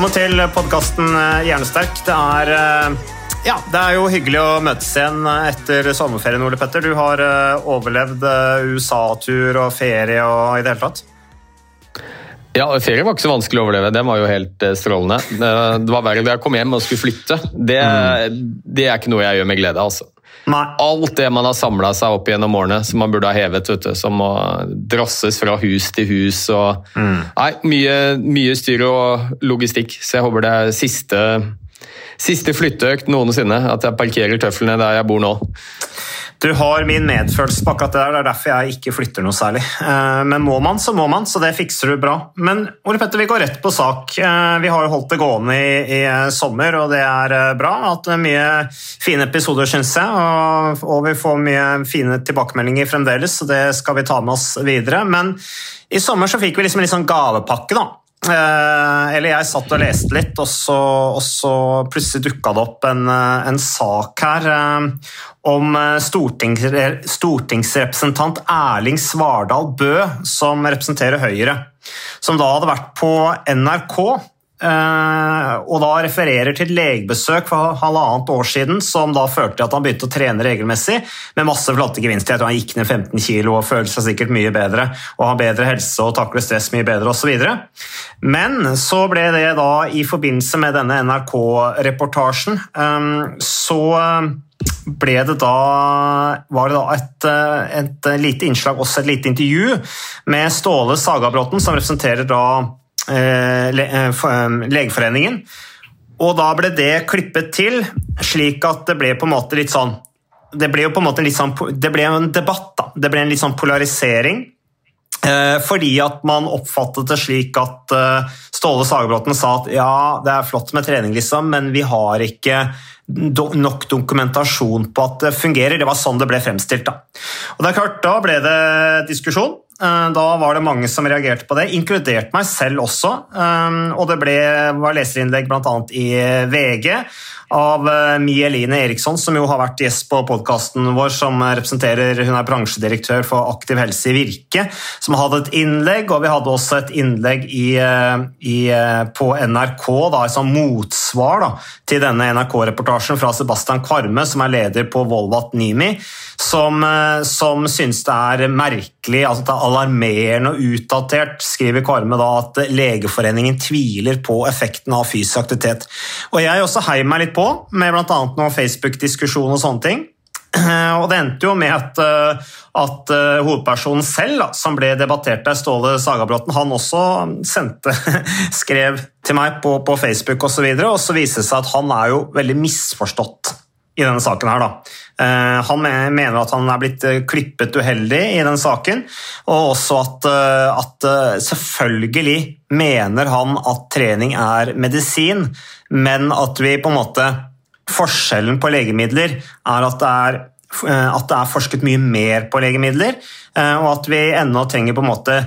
Velkommen til podkasten Hjernesterk. Det er, eh, ja, det er jo hyggelig å møtes igjen etter sommerferien, Ole Petter. Du har eh, overlevd eh, USA-tur og ferie og i det hele tatt. Ja, Ferie var ikke så vanskelig å overleve. Den var jo helt eh, strålende. Eh, Det var verre da jeg kom hjem og skulle flytte. Det, det er ikke noe jeg gjør med glede. altså. Nei. Alt det man har samla seg opp gjennom årene, som man burde ha hevet, vet du, som må drosses fra hus til hus. og Nei, mye, mye styr og logistikk. Så jeg håper det er siste, siste flytteøkt noensinne. At jeg parkerer tøflene der jeg bor nå. Du har min medfølelse på akkurat det der. Det er derfor jeg ikke flytter noe særlig. Eh, Men må man, så må man, så det fikser du bra. Men Ole Petter, vi går rett på sak. Eh, Vi har jo holdt det gående i, i eh, sommer, og det er bra. Hatt mye fine episoder, syns jeg. Og, og vi får mye fine tilbakemeldinger fremdeles, så det skal vi ta med oss videre. Men i sommer så fikk vi liksom en litt sånn gavepakke, da. Eh, eller jeg satt og leste litt, og så, og så plutselig dukka det opp en, eh, en sak her eh, om stortings, stortingsrepresentant Erling Svardal Bø, som representerer Høyre. Som da hadde vært på NRK, og da refererer til legebesøk for halvannet år siden, som da førte til at han begynte å trene regelmessig, med masse flotte gevinster. Jeg tror han gikk ned 15 kilo og føler seg sikkert mye bedre, og har bedre helse og takler stress mye bedre osv. Men så ble det da i forbindelse med denne NRK-reportasjen, eh, så ble det da, var det da et, eh, et lite innslag, også et lite intervju, med Ståle Sagabråten, som representerer da eh, eh, eh, Legeforeningen. Og da ble det klippet til, slik at det ble på en måte litt sånn Det ble jo på en måte litt sånn Det ble en debatt, da. Det ble en litt sånn polarisering. Fordi at man oppfattet det slik at Ståle Sagerbråten sa at ja, det er flott med trening, liksom, men vi har ikke nok dokumentasjon på at det fungerer. Det var sånn det ble fremstilt. Da Og det er klart, da ble det diskusjon. Eh, Da var det mange som reagerte på det, inkludert meg selv også. Eh, Og det ble, var leserinnlegg bl.a. i VG av Mieline Eline Eriksson, som jo har vært gjest på podkasten vår, som representerer Hun er bransjedirektør for Aktiv helse i Virke, som hadde et innlegg, og vi hadde også et innlegg i, eh, i, eh, på NRK da, som motsvar da, til denne NRK-reportasjen fra Sebastian Kvarme, som er leder på Volvat Nimi, som, eh, som syns det er merkelig, altså alarmerende og utdatert, skriver Kvarme da, at Legeforeningen tviler på effekten av fysisk aktivitet. Og jeg også heier meg litt på, med bl.a. noen Facebook-diskusjon og sånne ting. Og det endte jo med at, eh, at eh, hovedpersonen selv, da, som ble debattert der, Ståle Sagabråten, han også sendte, skrev til meg på, på Facebook osv., og, så videre, og så viste det seg at han er jo veldig misforstått i denne saken her, da. Eh, Han mener at han er blitt eh, klippet uheldig i den saken, og også at, eh, at selvfølgelig mener han at trening er medisin, men at vi på en måte Forskjellen på legemidler er at det er, at det er forsket mye mer på legemidler, og at vi ennå trenger på en måte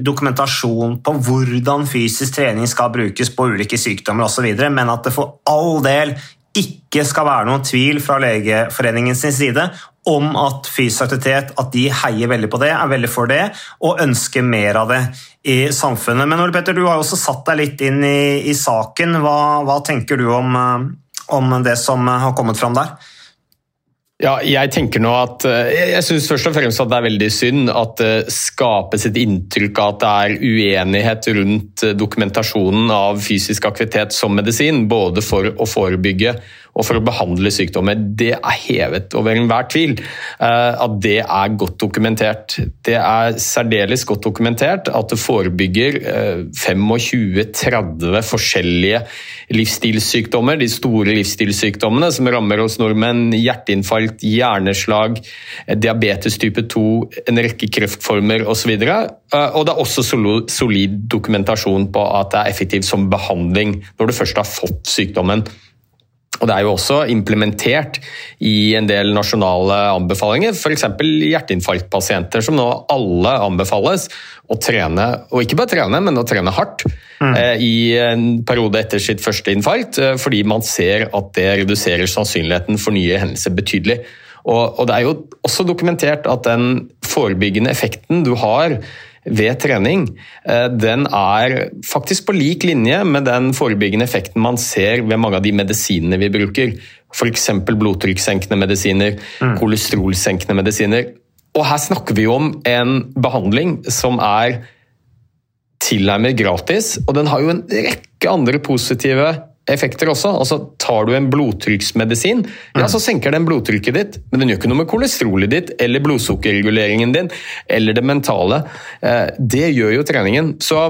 dokumentasjon på hvordan fysisk trening skal brukes på ulike sykdommer osv., men at det for all del ikke skal være noen tvil fra Legeforeningens side om at fysisk aktivitet at de heier veldig på det, er veldig for det, og ønsker mer av det i samfunnet. Men Ole Petter, du har jo også satt deg litt inn i, i saken. Hva, hva tenker du om, eh, om det som har kommet fram der? Ja, jeg tenker nå at eh, jeg, syns først og fremst at det er veldig synd at det skapes et inntrykk av at det er uenighet rundt eh, dokumentasjonen av fysisk aktivitet som medisin, både for å forebygge og for å behandle sykdommer. Det er hevet over enhver tvil eh, at det er godt dokumentert. Det er særdeles godt dokumentert at det forebygger 25-30 forskjellige livsstilssykdommer, de store livsstilssykdommene som rammer oss nordmenn. Hjerteinfarkt, hjerneslag, diabetes type 2, en rekke kreftformer osv. Og, og det er også solid dokumentasjon på at det er effektivt som behandling når du først har fått sykdommen. Og Det er jo også implementert i en del nasjonale anbefalinger, f.eks. hjerteinfarktpasienter, som nå alle anbefales å trene, og ikke bare trene, men å trene hardt mm. eh, i en periode etter sitt første infarkt, eh, fordi man ser at det reduserer sannsynligheten for nye hendelser betydelig. Og, og Det er jo også dokumentert at den forebyggende effekten du har ved trening, eh, den er faktisk på lik linje med den forebyggende effekten man ser ved mange av de medisinene vi bruker. F.eks. blodtrykkssenkende medisiner, mm. kolesterolsenkende medisiner. Og her snakker vi om en behandling som er tilnærmet gratis, og den har jo en rekke andre positive effekter også. Altså, tar du en blodtrykksmedisin, ja, så senker den blodtrykket ditt, men den gjør ikke noe med kolesterolet ditt eller blodsukkerreguleringen din eller det mentale. Eh, det gjør jo treningen. Så,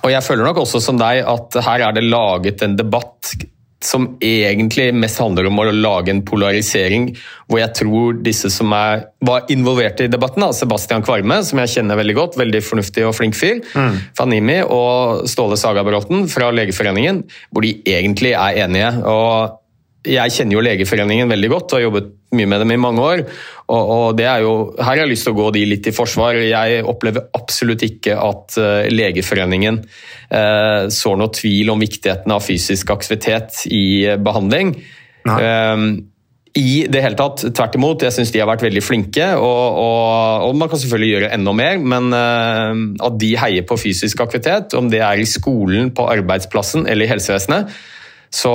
og jeg føler nok også som deg at her er det laget en debatt som egentlig mest handler om å lage en polarisering, hvor jeg tror disse som er, var involvert i debatten, da, Sebastian Kvarme, som jeg kjenner veldig godt, veldig fornuftig og flink fyr, mm. Fanimi og Ståle Sagabråten fra Legeforeningen, hvor de egentlig er enige. og jeg kjenner jo Legeforeningen veldig godt og har jobbet mye med dem i mange år. Og, og det er jo, Her har jeg lyst til å gå de litt i forsvar. Jeg opplever absolutt ikke at uh, Legeforeningen uh, sår noe tvil om viktigheten av fysisk aktivitet i uh, behandling. Uh, i det hele tatt, Tvert imot, jeg syns de har vært veldig flinke. Og, og, og, man kan selvfølgelig gjøre enda mer, men at de heier på fysisk aktivitet, om det er i skolen, på arbeidsplassen eller i helsevesenet, så,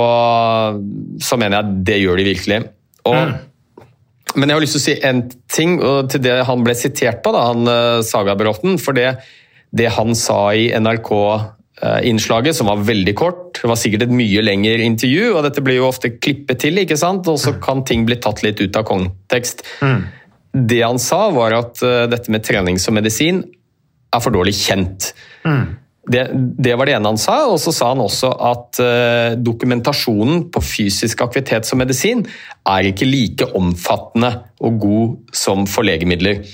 så mener jeg det gjør de virkelig. Og mm. Men jeg har lyst til å si en ting til det han ble sitert på, da, han uh, Saga Bråten. For det, det, han sa i NRK-innslaget, eh, som var veldig kort Det var sikkert et mye lengre intervju, og dette blir jo ofte klippet til, ikke sant? og så mm. kan ting bli tatt litt ut av kontekst. Mm. Det han sa, var at uh, dette med trening som medisin er for dårlig kjent. Mm. Det, det, var det ene han sa, og så sa han også at eh, dokumentasjonen på fysisk aktivitet som medisin er ikke like omfattende og god som for legemidler.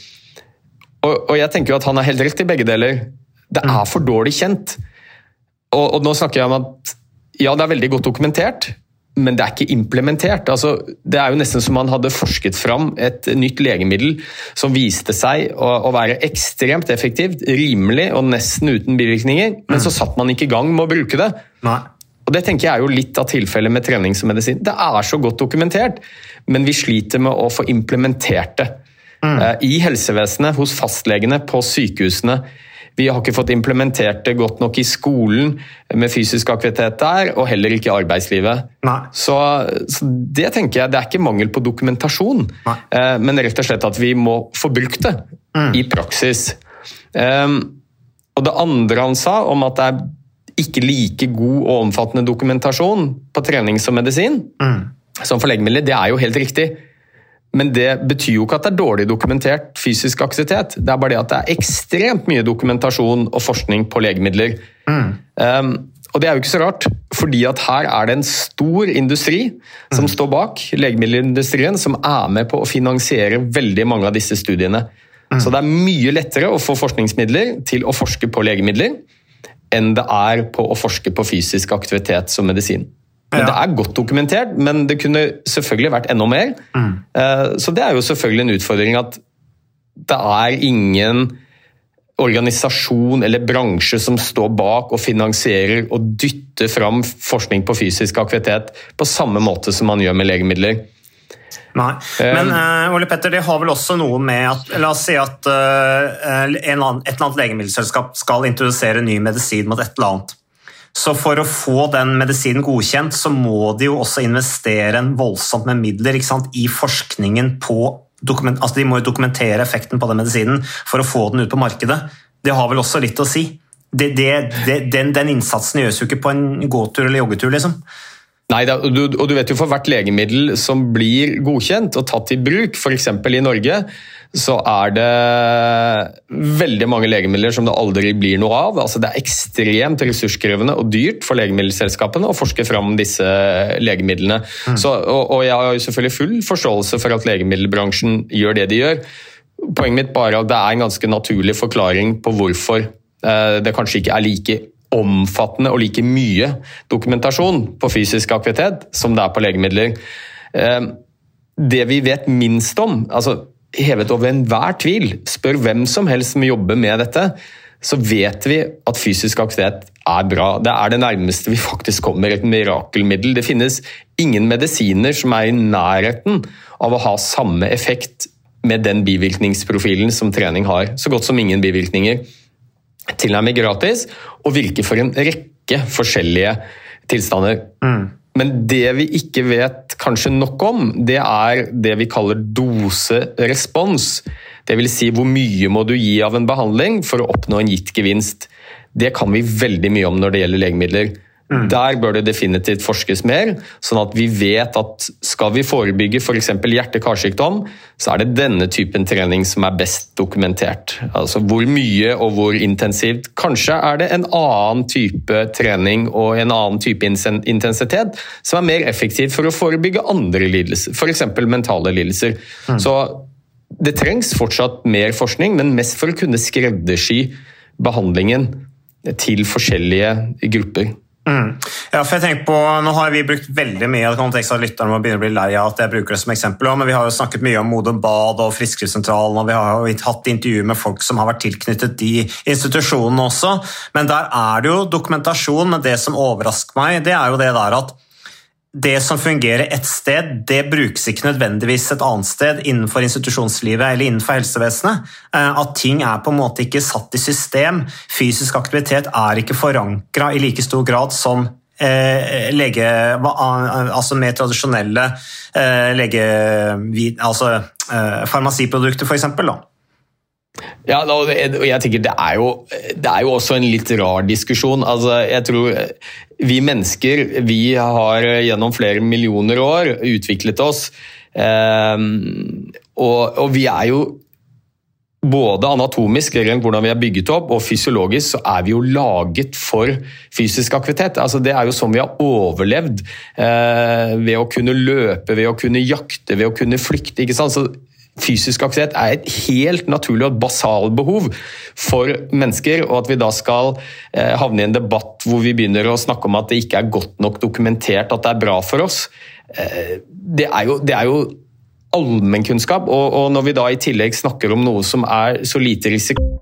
Og, og jeg tenker jo at han har helt rett i begge deler. Det er for dårlig kjent. Og, og nå snakker jeg om at ja, det er veldig godt dokumentert, men det er ikke implementert. Altså, det er jo nesten som man hadde forsket fram et nytt legemiddel som viste seg å, å være ekstremt effektivt, rimelig og nesten uten bivirkninger, men mm. så satt man ikke i gang med å bruke det. Nei. Og Det tenker jeg er jo litt av tilfellet med treningsmedisin. Det er så godt dokumentert, men vi sliter med å få implementert det. Mm. Eh, I helsevesenet, hos fastlegene, på sykehusene vi har ikke fått implementert det godt nok i skolen med fysisk aktivitet der, og heller ikke i arbeidslivet. Så, så, det tenker jeg, det er ikke mangel på dokumentasjon, eh, men rett og slett at vi må få brukt det mm. i praksis. Um, og det andre han sa om at det er ikke like god og omfattende dokumentasjon på trening som medisin, mm. som for legemidler, det er jo helt riktig. Men det betyr jo ikke at det er dårlig dokumentert fysisk aktivitet. Det er bare det at det er ekstremt mye dokumentasjon og forskning på legemidler. Mm. Um, og det er jo ikke så rart, fordi at her er det en stor industri som mm. står bak, legemiddelindustrien, som er med på å finansiere veldig mange av disse studiene. Mm. Så det er mye lettere å få forskningsmidler til å forske på legemidler enn det er på å forske på fysisk aktivitet som medisin. Men Det er godt dokumentert, men det kunne selvfølgelig vært enda mer. Mm. Eh, så det er jo selvfølgelig en utfordring at det er ingen organisasjon eller bransje som står bak og finansierer og dytter fram forskning på fysisk aktivitet på samme måte som man gjør med legemidler. Nei, Men uh, Ole Petter, det har vel også noe med at La oss si at uh, en, et eller annet legemiddelselskap skal introdusere ny medisin mot et eller annet. Så for å få den medisinen godkjent, så må de jo også investere en voldsomt med midler sant, i forskningen på dokument, altså De må jo dokumentere effekten på den medisinen for å få den ut på markedet. Det har vel også litt å si. Det, det, det, den, den, innsatsen gjøres jo ikke på en gåtur eller joggetur, liksom. Nei, og du, og du vet jo For hvert legemiddel som blir godkjent og tatt i bruk, f.eks. i Norge, så er det veldig mange legemidler som det aldri blir noe av. Altså, det er ekstremt ressurskrevende og dyrt for legemiddelselskapene å forske fram disse legemidlene. Mm. Så, og, og, jeg har jo selvfølgelig full forståelse for at legemiddelbransjen gjør det de gjør. Poenget mitt bare er at det er en ganske naturlig forklaring på hvorfor eh, det kanskje ikke er like omfattende og like mye dokumentasjon på fysisk aktivitet som det er på legemidler. Eh, det vi vet minst om, altså hevet over enhver tvil, spør hvem som helst som jobber med dette, så vet vi at fysisk aktivitet er bra. Det er det nærmeste vi faktisk kommer et mirakelmiddel. Det finnes ingen medisiner som er i nærheten av å ha samme effekt med den bivirkningsprofilen som trening har. Så godt som ingen bivirkninger. Tilnærmet gratis og virker for en rekke forskjellige tilstander. Mm. Men det vi ikke vet kanskje nok om, det er det vi kaller doserespons. Det Dvs. Si hvor mye må du gi av en behandling for å oppnå en gitt gevinst. Det kan vi veldig mye om når det gjelder legemidler. Mm. Der bør det definitivt forskes mer, sånn at vi vet at skal vi forebygge f.eks. For hjerte-karsykdom, så er det denne typen trening som er best dokumentert. Altså hvor mye og hvor intensivt. Kanskje er det en annen type trening og en annen type intensitet som er mer effektiv for å forebygge andre lidelser, f.eks. mentale lidelser. Mm. Så det trengs fortsatt mer forskning, men mest for å kunne skreddersy behandlingen til forskjellige grupper. Mm. Ja, for jeg tenker på, Nå har vi brukt veldig mye av konteksten at lytterne må begynne å bli lei av at jeg bruker det som eksempel, men vi har jo snakket mye om Modum Bad og Frisklivssentralen, og vi har jo hatt intervjuer med folk som har vært tilknyttet de institusjonene også. Men der er det jo dokumentasjon, men det som overrasker meg, det er jo det der at det som fungerer et sted, det brukes ikke nødvendigvis et annet sted innenfor institusjonslivet eller innenfor helsevesenet. Eh, at ting er på en måte ikke satt i system. Fysisk aktivitet er ikke forankra i like stor grad som eh, lege, altså mer tradisjonelle eh, lege, altså, farmasiprodukter, f.eks. Ja, og jeg tenker det er, jo, det er jo også en litt rar diskusjon. Altså, jeg tror vi mennesker vi har gjennom flere millioner år utviklet oss. Eh, og, og, vi er jo både anatomisk, hvordan vi er bygget opp, og fysiologisk, så er vi jo laget for fysisk aktivitet. Altså, det er jo sånn vi har overlevd. Eh, ved å kunne løpe, ved å kunne jakte, ved å kunne flykte. ikke sant? Så fysisk aktivitet er et helt naturlig og basalbehov for mennesker, og at vi da skal eh, havne i en debatt hvor vi begynner å snakke om at det ikke er godt nok dokumentert at det er bra for oss, eh, det er jo, det er jo allmennkunnskap. Og, og når vi da i tillegg snakker om noe som er så lite risiko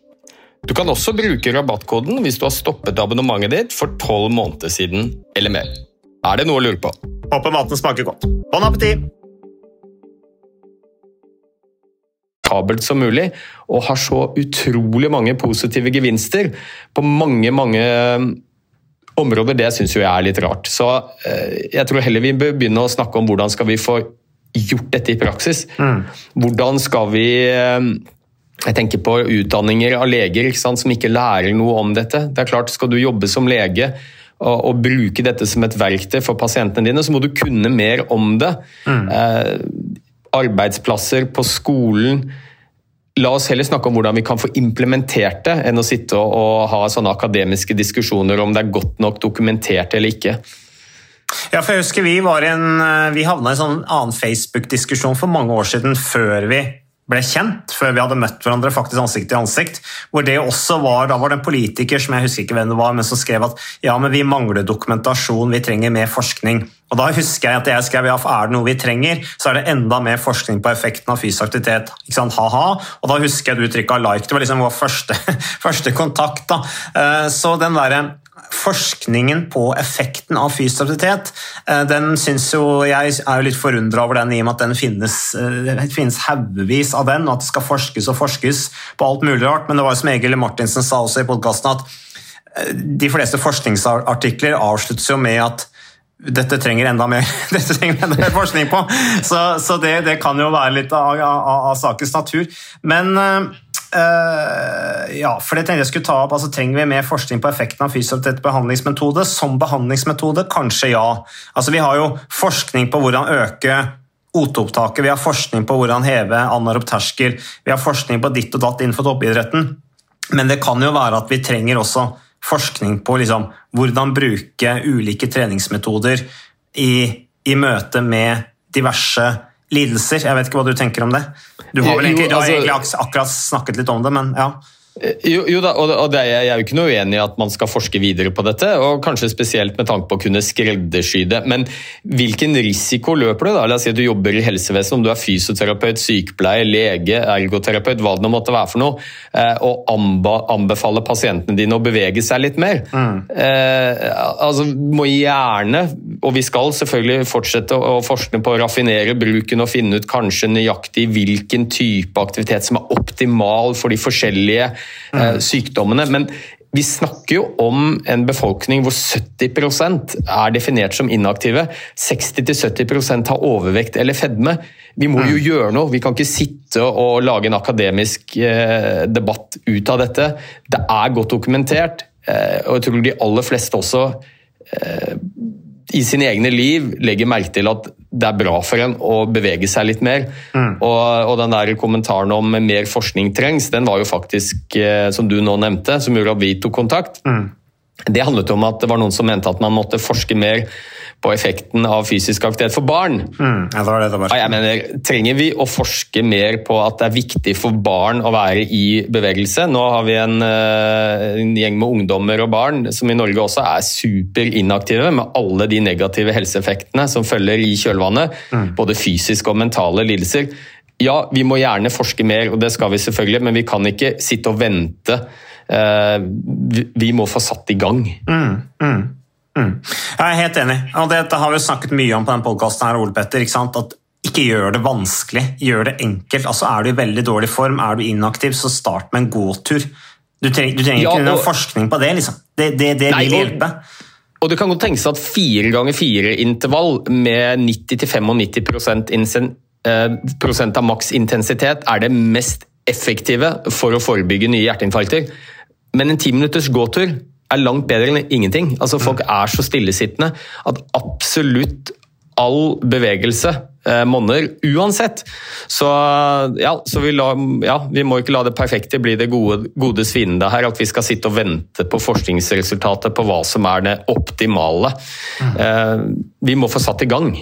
Du kan også bruke rabattkoden hvis du har stoppet abonnementet ditt for tolv måneder siden eller mer. Er det noe å lure på? Håper maten smaker godt. Bon appétit! Kabelt som mulig, og har så utrolig mange positive gevinster på mange, mange um, områder. Det syns jeg er litt rart. Så eh, jeg tror heller vi bør begynne å snakke om hvordan skal vi få gjort dette i praksis. Mm. Hvordan skal vi um, jeg tenker på utdanninger av leger ikke sant, som ikke lærer noe om dette. Det er klart, Skal du jobbe som lege og, og bruke dette som et verktøy for pasientene dine, så må du kunne mer om det. Mm. Eh, arbeidsplasser på skolen. La oss heller snakke om hvordan vi kan få implementert det, enn å sitte og, og ha sånne akademiske diskusjoner om det er godt nok dokumentert eller ikke. Ja, for jeg husker Vi var en, eh, vi havna i en sånn annen Facebook-diskusjon for mange år siden, før vi ble kjent, før vi hadde møtt hverandre faktisk ansikt til ansikt. hvor det også var, Da var det en politiker som jeg husker ikke hvem det var, men som skrev at ja, men vi mangler dokumentasjon, vi trenger mer forskning. Og Da husker jeg at jeg skrev ja, er det noe vi trenger, så er det enda mer forskning på effekten av fysisk aktivitet. Ikke sant? Ha-ha. Og da husker jeg du trykka like. Det var liksom vår første, første kontakt. da. Eh, så den der forskningen på effekten av fysisk aktivitet, eh, den synes jo jeg er jo litt forundra over den i og med at den finnes, eh, det finnes haugevis av den, og at det skal forskes og forskes på alt mulig rart. Men det var jo som Egil Martinsen sa også i podkasten, at eh, de fleste forskningsartikler avsluttes jo med at dette trenger enda mer, trenger enda mer forskning på. Så, så det, det, kan jo være litt av, av, av sakens natur. Men Uh, ja, for det tenkte jeg skulle ta opp, altså Trenger vi mer forskning på effekten av fysioterapeut behandlingsmetode? Som behandlingsmetode? Kanskje ja. Altså Vi har jo forskning på hvordan øke OT-opptaket, vi har forskning på hvordan heve anarob terskel, vi har forskning på ditt og datt innenfor toppidretten. Men det kan jo være at vi trenger også forskning på liksom, hvordan bruke ulike treningsmetoder i, i møte med diverse lidelser. Jeg vet ikke hva du tenker om det? Du har vel egentlig, jo, altså, har egentlig akkurat snakket litt om det, men ja. Jo, jo da, og det, Jeg er jo ikke noe uenig i at man skal forske videre på dette, og kanskje spesielt med tanke på å kunne skreddersy det. Men hvilken risiko løper du? da? La oss si at du jobber i helsevesenet, om du er fysioterapeut, sykepleier, lege, ergoterapeut, hva det nå måtte være for noe, eh, og anbefale pasientene dine å bevege seg litt mer. Mm. Eh, altså, må gjerne, og vi skal selvfølgelig fortsette å forske på å raffinere bruken og finne ut kanskje nøyaktig hvilken type aktivitet som er optimal for de forskjellige mm. sykdommene. Men vi snakker jo om en befolkning hvor 70% er definert som inaktive. 60-70% har overvekt eller fedme. Vi må jo mm. gjøre noe. Vi kan ikke sitte og lage en akademisk eh, debatt ut av dette. Det er godt dokumentert, eh, og jeg tror de aller fleste også i sine egne liv legger merke til at det er bra for en å bevege seg litt mer. Mm. Og, og, den der kommentaren om mer forskning trengs, den var jo faktisk, eh, som du nå nevnte, som gjorde at vi tok kontakt. Mm. Det handlet om at det var noen som mente at man måtte forske mer på effekten av fysisk aktivitet for barn. Mm, ja, det var det det var. Ja, jeg mener, Trenger vi å forske mer på at det er viktig for barn å være i bevegelse? Nå har vi en, eh, en gjeng med ungdommer og barn som i Norge også er superinaktive, med alle de negative helseeffektene som følger i kjølvannet. Både fysiske og mentale lidelser. Ja, vi må gjerne forske mer, og det skal vi selvfølgelig, men vi kan ikke sitte og vente. Eh, vi- må få satt i gang. Jeg er helt enig, og dette har vi snakket mye om på den podkasten Ole Petter. ikke sant? At ikke gjør det vanskelig, gjør det enkelt. Altså, Er du i veldig dårlig form, er du inaktiv, så start med en gåtur. Du trenger, du trenger Ja, ikke noe forskning på det. liksom. Det, det, det Nei, vil hjelpe. Og det kan godt tenkes at fire ganger fire-intervall med 90-95 insen- eh, prosent av maks intensitet er det mest effektive for å forebygge nye hjerteinfarkter. Men en ti minutters gåtur er langt bedre enn ingenting. Altså Folk er så stillesittende at absolutt all bevegelse eh, monner uansett. Så, ja, så vi, la, ja, vi må ikke la det perfekte bli det gode, godes fiende her. At vi skal sitte og vente på forskningsresultatet på hva som er det optimale. Eh, vi må få satt i gang.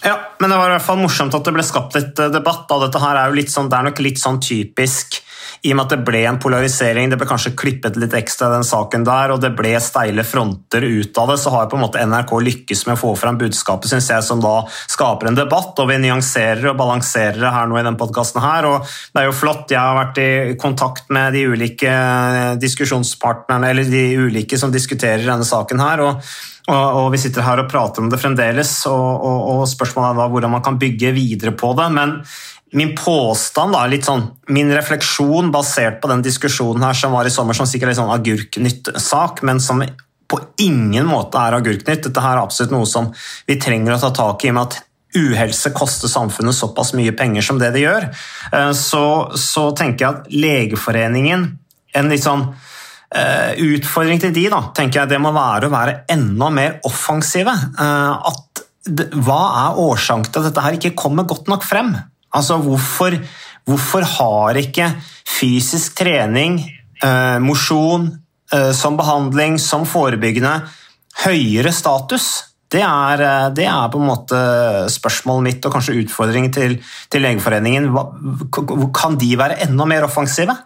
Ja, men det var i hvert fall morsomt at det ble skapt litt eh, debatt. Da. Dette her er jo litt sånn, det er nok litt sånn typisk i og med at det ble en polarisering. Det ble kanskje klippet litt ekstra den saken der, og det ble steile fronter ut av det. Så har på en måte NRK lykkes med å få fram budskapet, syns jeg, som da skaper en debatt. Og vi nyanserer og balanserer det her nå i den podkasten her. Og det er jo flott. Jeg har vært i kontakt med de ulike diskusjonspartnerne, eller de ulike som diskuterer denne saken her. og og, Vi sitter her og prater om det fremdeles, og, og spørsmålet er da hvordan man kan bygge videre på det. Men min påstand, da, litt sånn, min refleksjon basert på den diskusjonen her som var i sommer, som sikkert er en sånn agurknytt-sak, men som på ingen måte er agurknytt. Dette her er absolutt noe som vi trenger å ta tak i, i og med at uhelse koster samfunnet såpass mye penger som det det gjør. Eh, Så, så tenker jeg at Legeforeningen en litt sånn Uh, utfordring til de da, tenker jeg det må være å være enda mer offensive. Uh, at hva er årsaken til at dette her ikke kommer godt nok frem? Altså, hvorfor, hvorfor har ikke fysisk trening, eh, mosjon, som behandling, som forebyggende, høyere status? Det er, det er, på en måte spørsmålet mitt og kanskje utfordringen til, til Legeforeningen. Hva, kan de være enda mer offensive?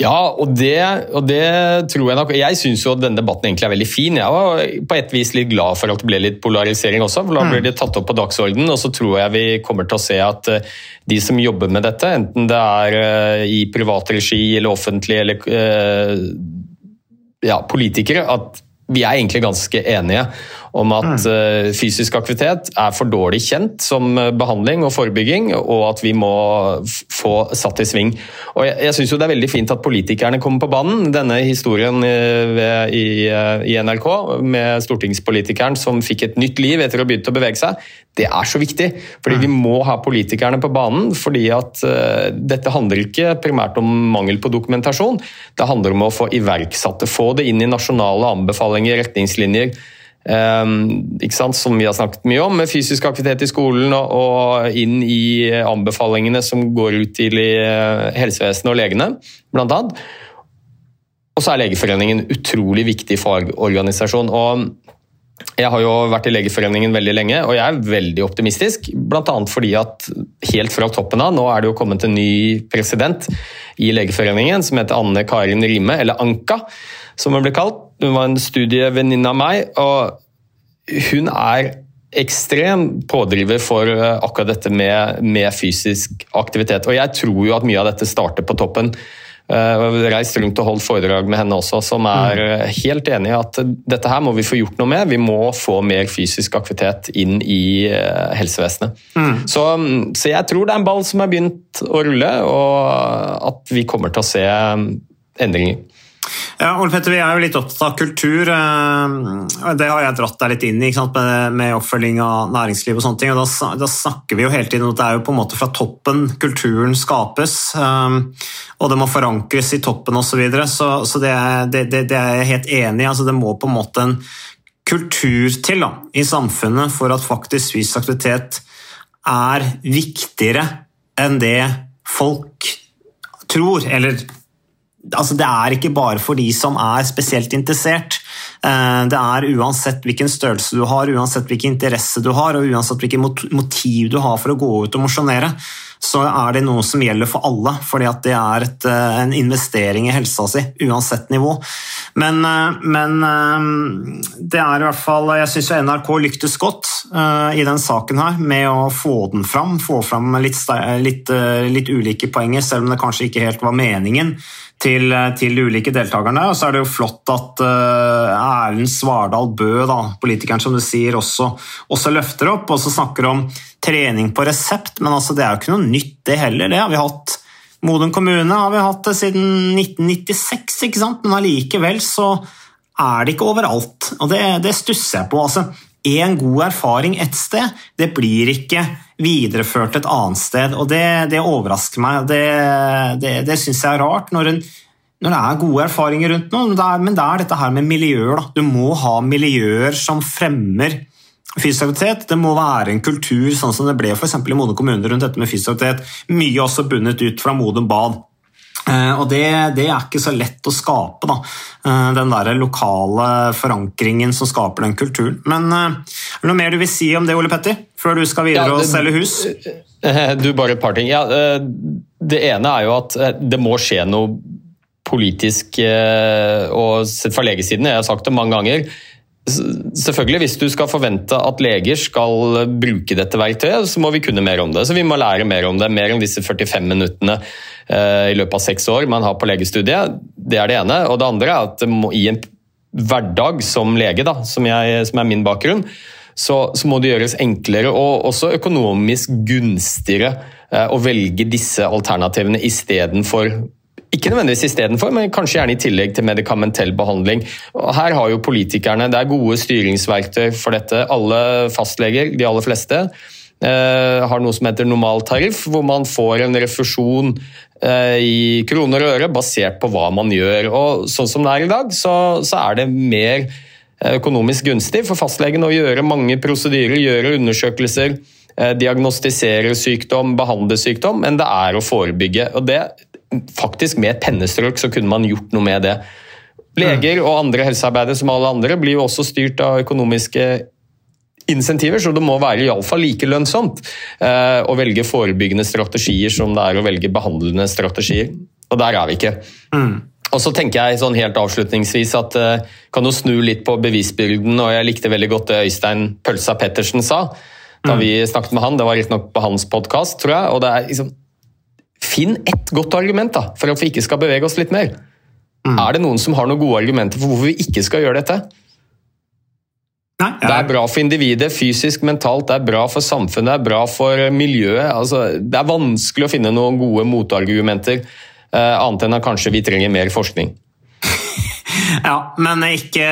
Ja, og det, og det, tror jeg nok. Jeg syns jo at denne debatten egentlig er veldig fin. Jeg var på et vis litt glad for at det ble litt polarisering også, for da blir det tatt opp på dagsordenen. Og så tror jeg vi kommer til å se at de som jobber med dette, enten det er i privat regi eller offentlig eller ja, politikere, at vi er egentlig ganske enige om at mm. fysisk aktivitet er for dårlig kjent som behandling og forebygging, og at vi må få satt i sving. Og Jeg, jeg syns det er veldig fint at politikerne kommer på banen. Denne historien ved, i, i, NRK med stortingspolitikeren som fikk et nytt liv etter å ha begynt å bevege seg, det er så viktig. Fordi vi må ha politikerne på banen. fordi at uh, dette handler ikke primært om mangel på dokumentasjon. Det handler om å få iverksatte, få det inn i nasjonale anbefalinger, retningslinjer. Um, som vi har snakket mye om, med fysisk aktivitet i skolen og, og inn i anbefalingene som går ut til helsevesenet og legene, blant annet. Og så er Legeforeningen en utrolig viktig fagorganisasjon. og jeg har jo vært i Legeforeningen veldig lenge, og jeg er veldig optimistisk. Bl.a. fordi at helt fra toppen av, nå er det jo kommet en ny president i Legeforeningen som heter Anne Karin Rime, eller Anka, som hun ble kalt. Hun var en studievenninne av meg, og hun er ekstrem pådriver for akkurat dette med, med, fysisk aktivitet. Og jeg tror jo at mye av dette starter på toppen. Jeg har reist rundt og holdt foredrag med henne også, som er helt enig i at dette her må vi få gjort noe med. Vi må få mer fysisk aktivitet inn i helsevesenet. Mm. Så, så, jeg tror det er en ball som har begynt å rulle, og at vi kommer til å se endringer. Ja, Ole Petter, Vi er jo litt opptatt av kultur. Det har jeg dratt deg litt inn i med, med, oppfølging av næringsliv. og sånne ting, og da, da, snakker vi jo hele tiden om at det er jo på en måte fra toppen kulturen skapes. Og det må forankres i toppen osv. Så, videre, så Så det, det, det, det er jeg helt enig i. Altså, det må på en måte en kultur til da, i samfunnet for at faktisk fysisk aktivitet er viktigere enn det folk tror. eller altså det er ikke bare for de som er spesielt interessert. Eh, det er uansett hvilken størrelse du har, uansett hvilken interesse du har, og uansett hvilket motiv du har for å gå ut og mosjonere, så er det noe som gjelder for alle. fordi at det er et, eh, en investering i helsa si, uansett nivå. Men, eh, men det er i hvert fall Jeg syns NRK lyktes godt i den saken her med å få den fram. Få fram litt, litt, litt ulike poenger, selv om det kanskje ikke helt var meningen til, eh, til, de ulike deltakerne. Og så er det jo flott at Erlend Svardal Bø, politikeren som du sier, også, også, løfter opp og så snakker om trening på resept. Men altså, det er jo ikke noe nytt, det heller. Det har vi hatt. Modum kommune har vi hatt det siden 1996, ikke sant? men allikevel så er det ikke overalt. Og det, det stusser jeg på. altså god erfaring ett sted, det blir ikke videreført et annet sted. og Det, det overrasker meg. Det, det, det syns jeg er rart. Når, en, når, det er gode erfaringer rundt noe, men det er dette her med miljøer. Da. Du må ha miljøer som fremmer fysisk. Det må være en kultur, sånn som det ble for i Modum kommune rundt dette med fysisk. Mye også bundet ut fra Modum Bad. Eh, og det, det, er ikke så lett å skape, da. Eh, den der lokale forankringen som skaper den kulturen. Men eh, er det noe mer du vil si om det, Ole Petter? Før du skal videre ja, det, og selge hus? Du, bare et par ting. Ja, det ene er jo at det må skje noe politisk, og sett fra legesiden, jeg har sagt det mange ganger Selvfølgelig, Hvis du skal forvente at leger skal bruke dette verktøyet, så må vi kunne mer om det. Så Vi må lære mer om det, mer om disse 45 minuttene eh, i løpet av seks år man har på legestudiet. Det er det ene. Og det andre er at i en hverdag som lege, da, som, jeg, som er min bakgrunn, så, så, må det gjøres enklere og også økonomisk gunstigere eh, å velge disse alternativene istedenfor ikke nødvendigvis istedenfor, men kanskje gjerne i tillegg til medikamentell behandling. Og her har jo politikerne det er gode styringsverktøy for dette. Alle fastleger, de aller fleste, eh, har noe som heter normaltariff, hvor man får en refusjon eh, i kroner og øre basert på hva man gjør. Og sånn som det er i dag, så, så er det mer eh, økonomisk gunstig for fastlegen å gjøre mange prosedyrer, gjøre undersøkelser, diagnostisere sykdom, behandle sykdom, enn det er å forebygge. Og det faktisk med et pennestrøk så kunne man gjort noe med det. Leger og andre helsearbeidere som alle andre blir jo også styrt av økonomiske insentiver, så det må være iallfall like lønnsomt eh, å velge forebyggende strategier som det er å velge behandlende strategier. Og der er vi ikke. Mm. Og så tenker jeg sånn helt avslutningsvis at eh, kan jo snu litt på bevisbyrden, og jeg likte veldig godt det Øystein Pølsa Pettersen sa da mm. vi snakket med han. Det var riktignok på hans podkast, tror jeg. og det er liksom Finn ett godt argument da, for at vi ikke skal bevege oss litt mer. Mm. Er det noen som har noen gode argumenter for hvorfor vi ikke skal gjøre dette? Nei. Det er bra for individet, fysisk, mentalt, det er bra for samfunnet, det er bra for miljøet. Altså, det er vanskelig å finne noen gode motargumenter, eh, annet enn at kanskje vi trenger mer forskning. Ja, men ikke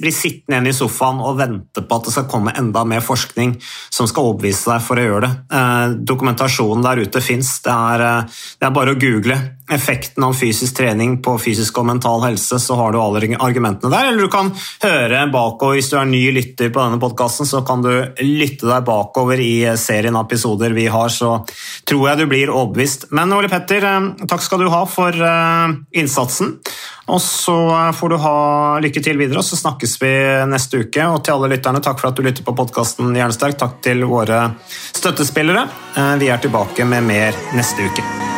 bli sittende igjen i sofaen og vente på at det skal komme enda mer forskning som skal overbevise deg for å gjøre det. Eh, dokumentasjonen der ute fins. Det, eh, det, er bare å google effekten av fysisk trening på fysisk og mental helse, så har du alle argumentene der. Eller du kan høre bakover hvis du er ny lytter på denne podkasten, så kan du lytte deg bakover i serien av episoder vi har, så tror jeg du blir overbevist. Men Ole Petter, eh, takk skal du ha for innsatsen. Og så får du ha lykke til videre, og så snakkes vi neste uke. Og til alle lytterne, takk for at du lytter på podkasten Jernsterk. Takk til våre støttespillere. Eh, vi er tilbake med mer neste uke.